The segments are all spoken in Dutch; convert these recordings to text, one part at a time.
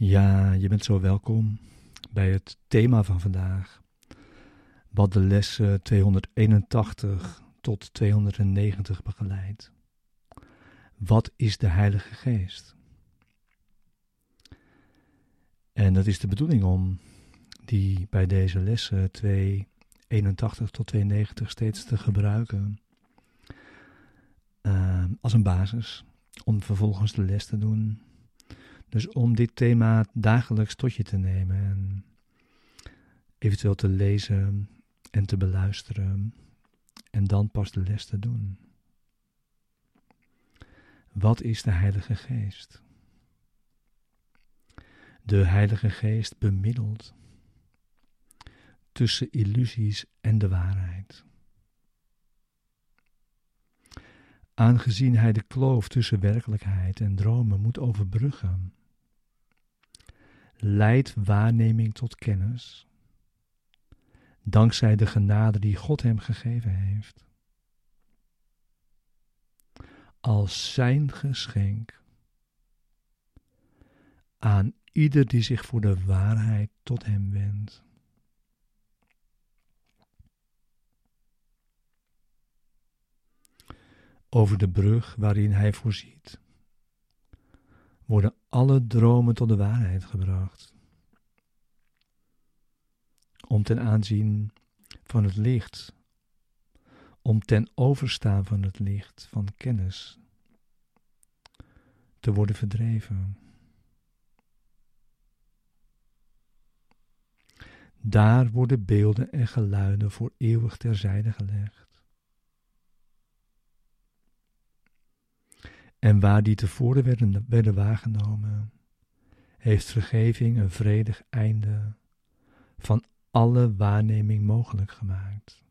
Ja, je bent zo welkom bij het thema van vandaag, wat de lessen 281 tot 290 begeleidt. Wat is de Heilige Geest? En dat is de bedoeling om die bij deze lessen 281 tot 290 steeds te gebruiken uh, als een basis om vervolgens de les te doen dus om dit thema dagelijks tot je te nemen en eventueel te lezen en te beluisteren en dan pas de les te doen. Wat is de Heilige Geest? De Heilige Geest bemiddelt tussen illusies en de waarheid. Aangezien hij de kloof tussen werkelijkheid en dromen moet overbruggen, leidt waarneming tot kennis, dankzij de genade die God hem gegeven heeft. Als zijn geschenk aan ieder die zich voor de waarheid tot hem wendt. Over de brug waarin hij voorziet worden alle dromen tot de waarheid gebracht. Om ten aanzien van het licht, om ten overstaan van het licht van kennis te worden verdreven. Daar worden beelden en geluiden voor eeuwig terzijde gelegd. En waar die tevoren werden, werden waargenomen, heeft vergeving een vredig einde van alle waarneming mogelijk gemaakt.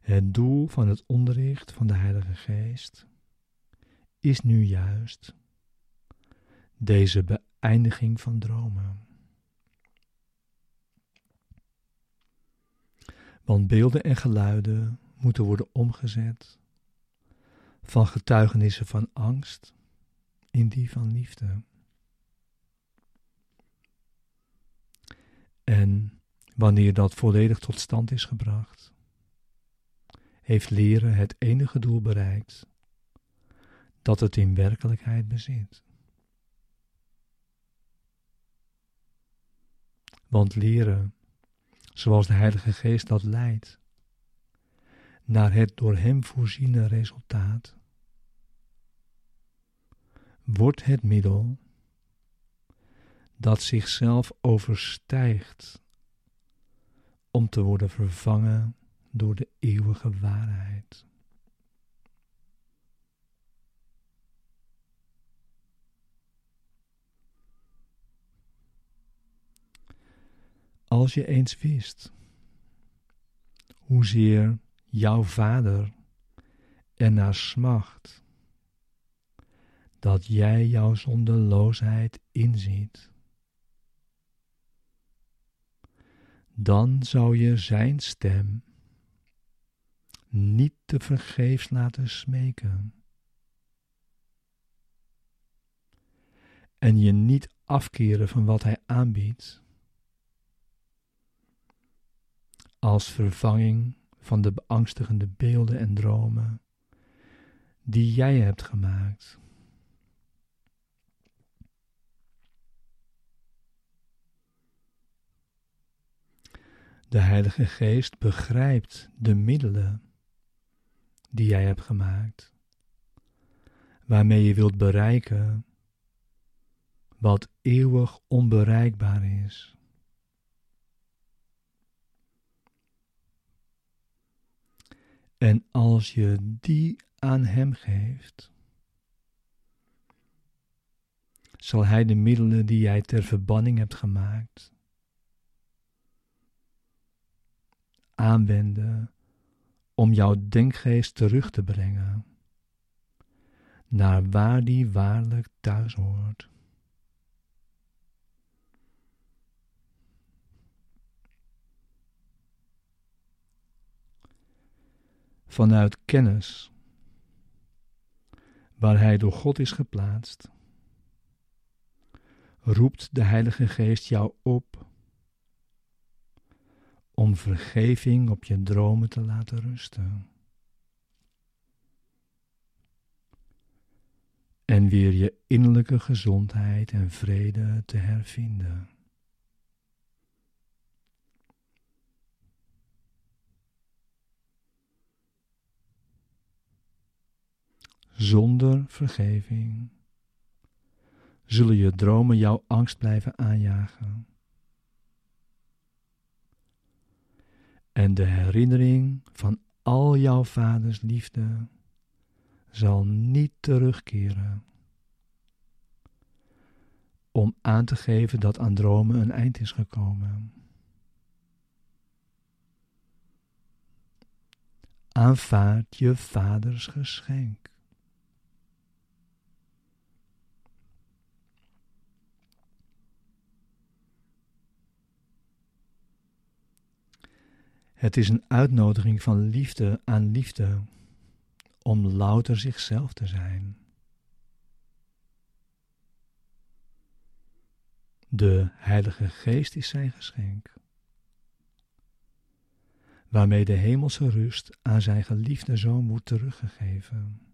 Het doel van het onderricht van de Heilige Geest is nu juist deze beëindiging van dromen. Want beelden en geluiden moeten worden omgezet van getuigenissen van angst in die van liefde. En wanneer dat volledig tot stand is gebracht, heeft leren het enige doel bereikt dat het in werkelijkheid bezit. Want leren zoals de Heilige Geest dat leidt, naar het door Hem voorziene resultaat, wordt het middel dat zichzelf overstijgt om te worden vervangen door de eeuwige waarheid. Als je eens wist hoezeer jouw vader ernaar smacht dat jij jouw zondeloosheid inziet, dan zou je zijn stem niet te vergeefs laten smeken en je niet afkeren van wat hij aanbiedt als vervanging van de beangstigende beelden en dromen die jij hebt gemaakt. De Heilige Geest begrijpt de middelen die jij hebt gemaakt, waarmee je wilt bereiken wat eeuwig onbereikbaar is. En als je die aan Hem geeft, zal Hij de middelen die jij ter verbanning hebt gemaakt aanwenden om jouw denkgeest terug te brengen naar waar die waarlijk thuis hoort. Vanuit kennis, waar Hij door God is geplaatst, roept de Heilige Geest jou op om vergeving op je dromen te laten rusten. En weer je innerlijke gezondheid en vrede te hervinden. Zonder vergeving zullen je dromen jouw angst blijven aanjagen. En de herinnering van al jouw vaders liefde zal niet terugkeren. Om aan te geven dat aan dromen een eind is gekomen. Aanvaard je vaders geschenk. Het is een uitnodiging van liefde aan liefde om louter zichzelf te zijn. De Heilige Geest is zijn geschenk, waarmee de hemelse rust aan zijn geliefde zoon wordt teruggegeven.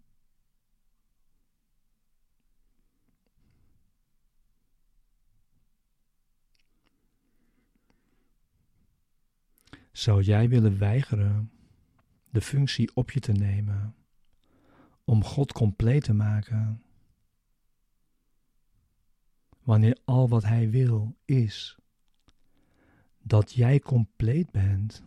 Zou jij willen weigeren de functie op je te nemen om God compleet te maken? Wanneer al wat Hij wil is dat jij compleet bent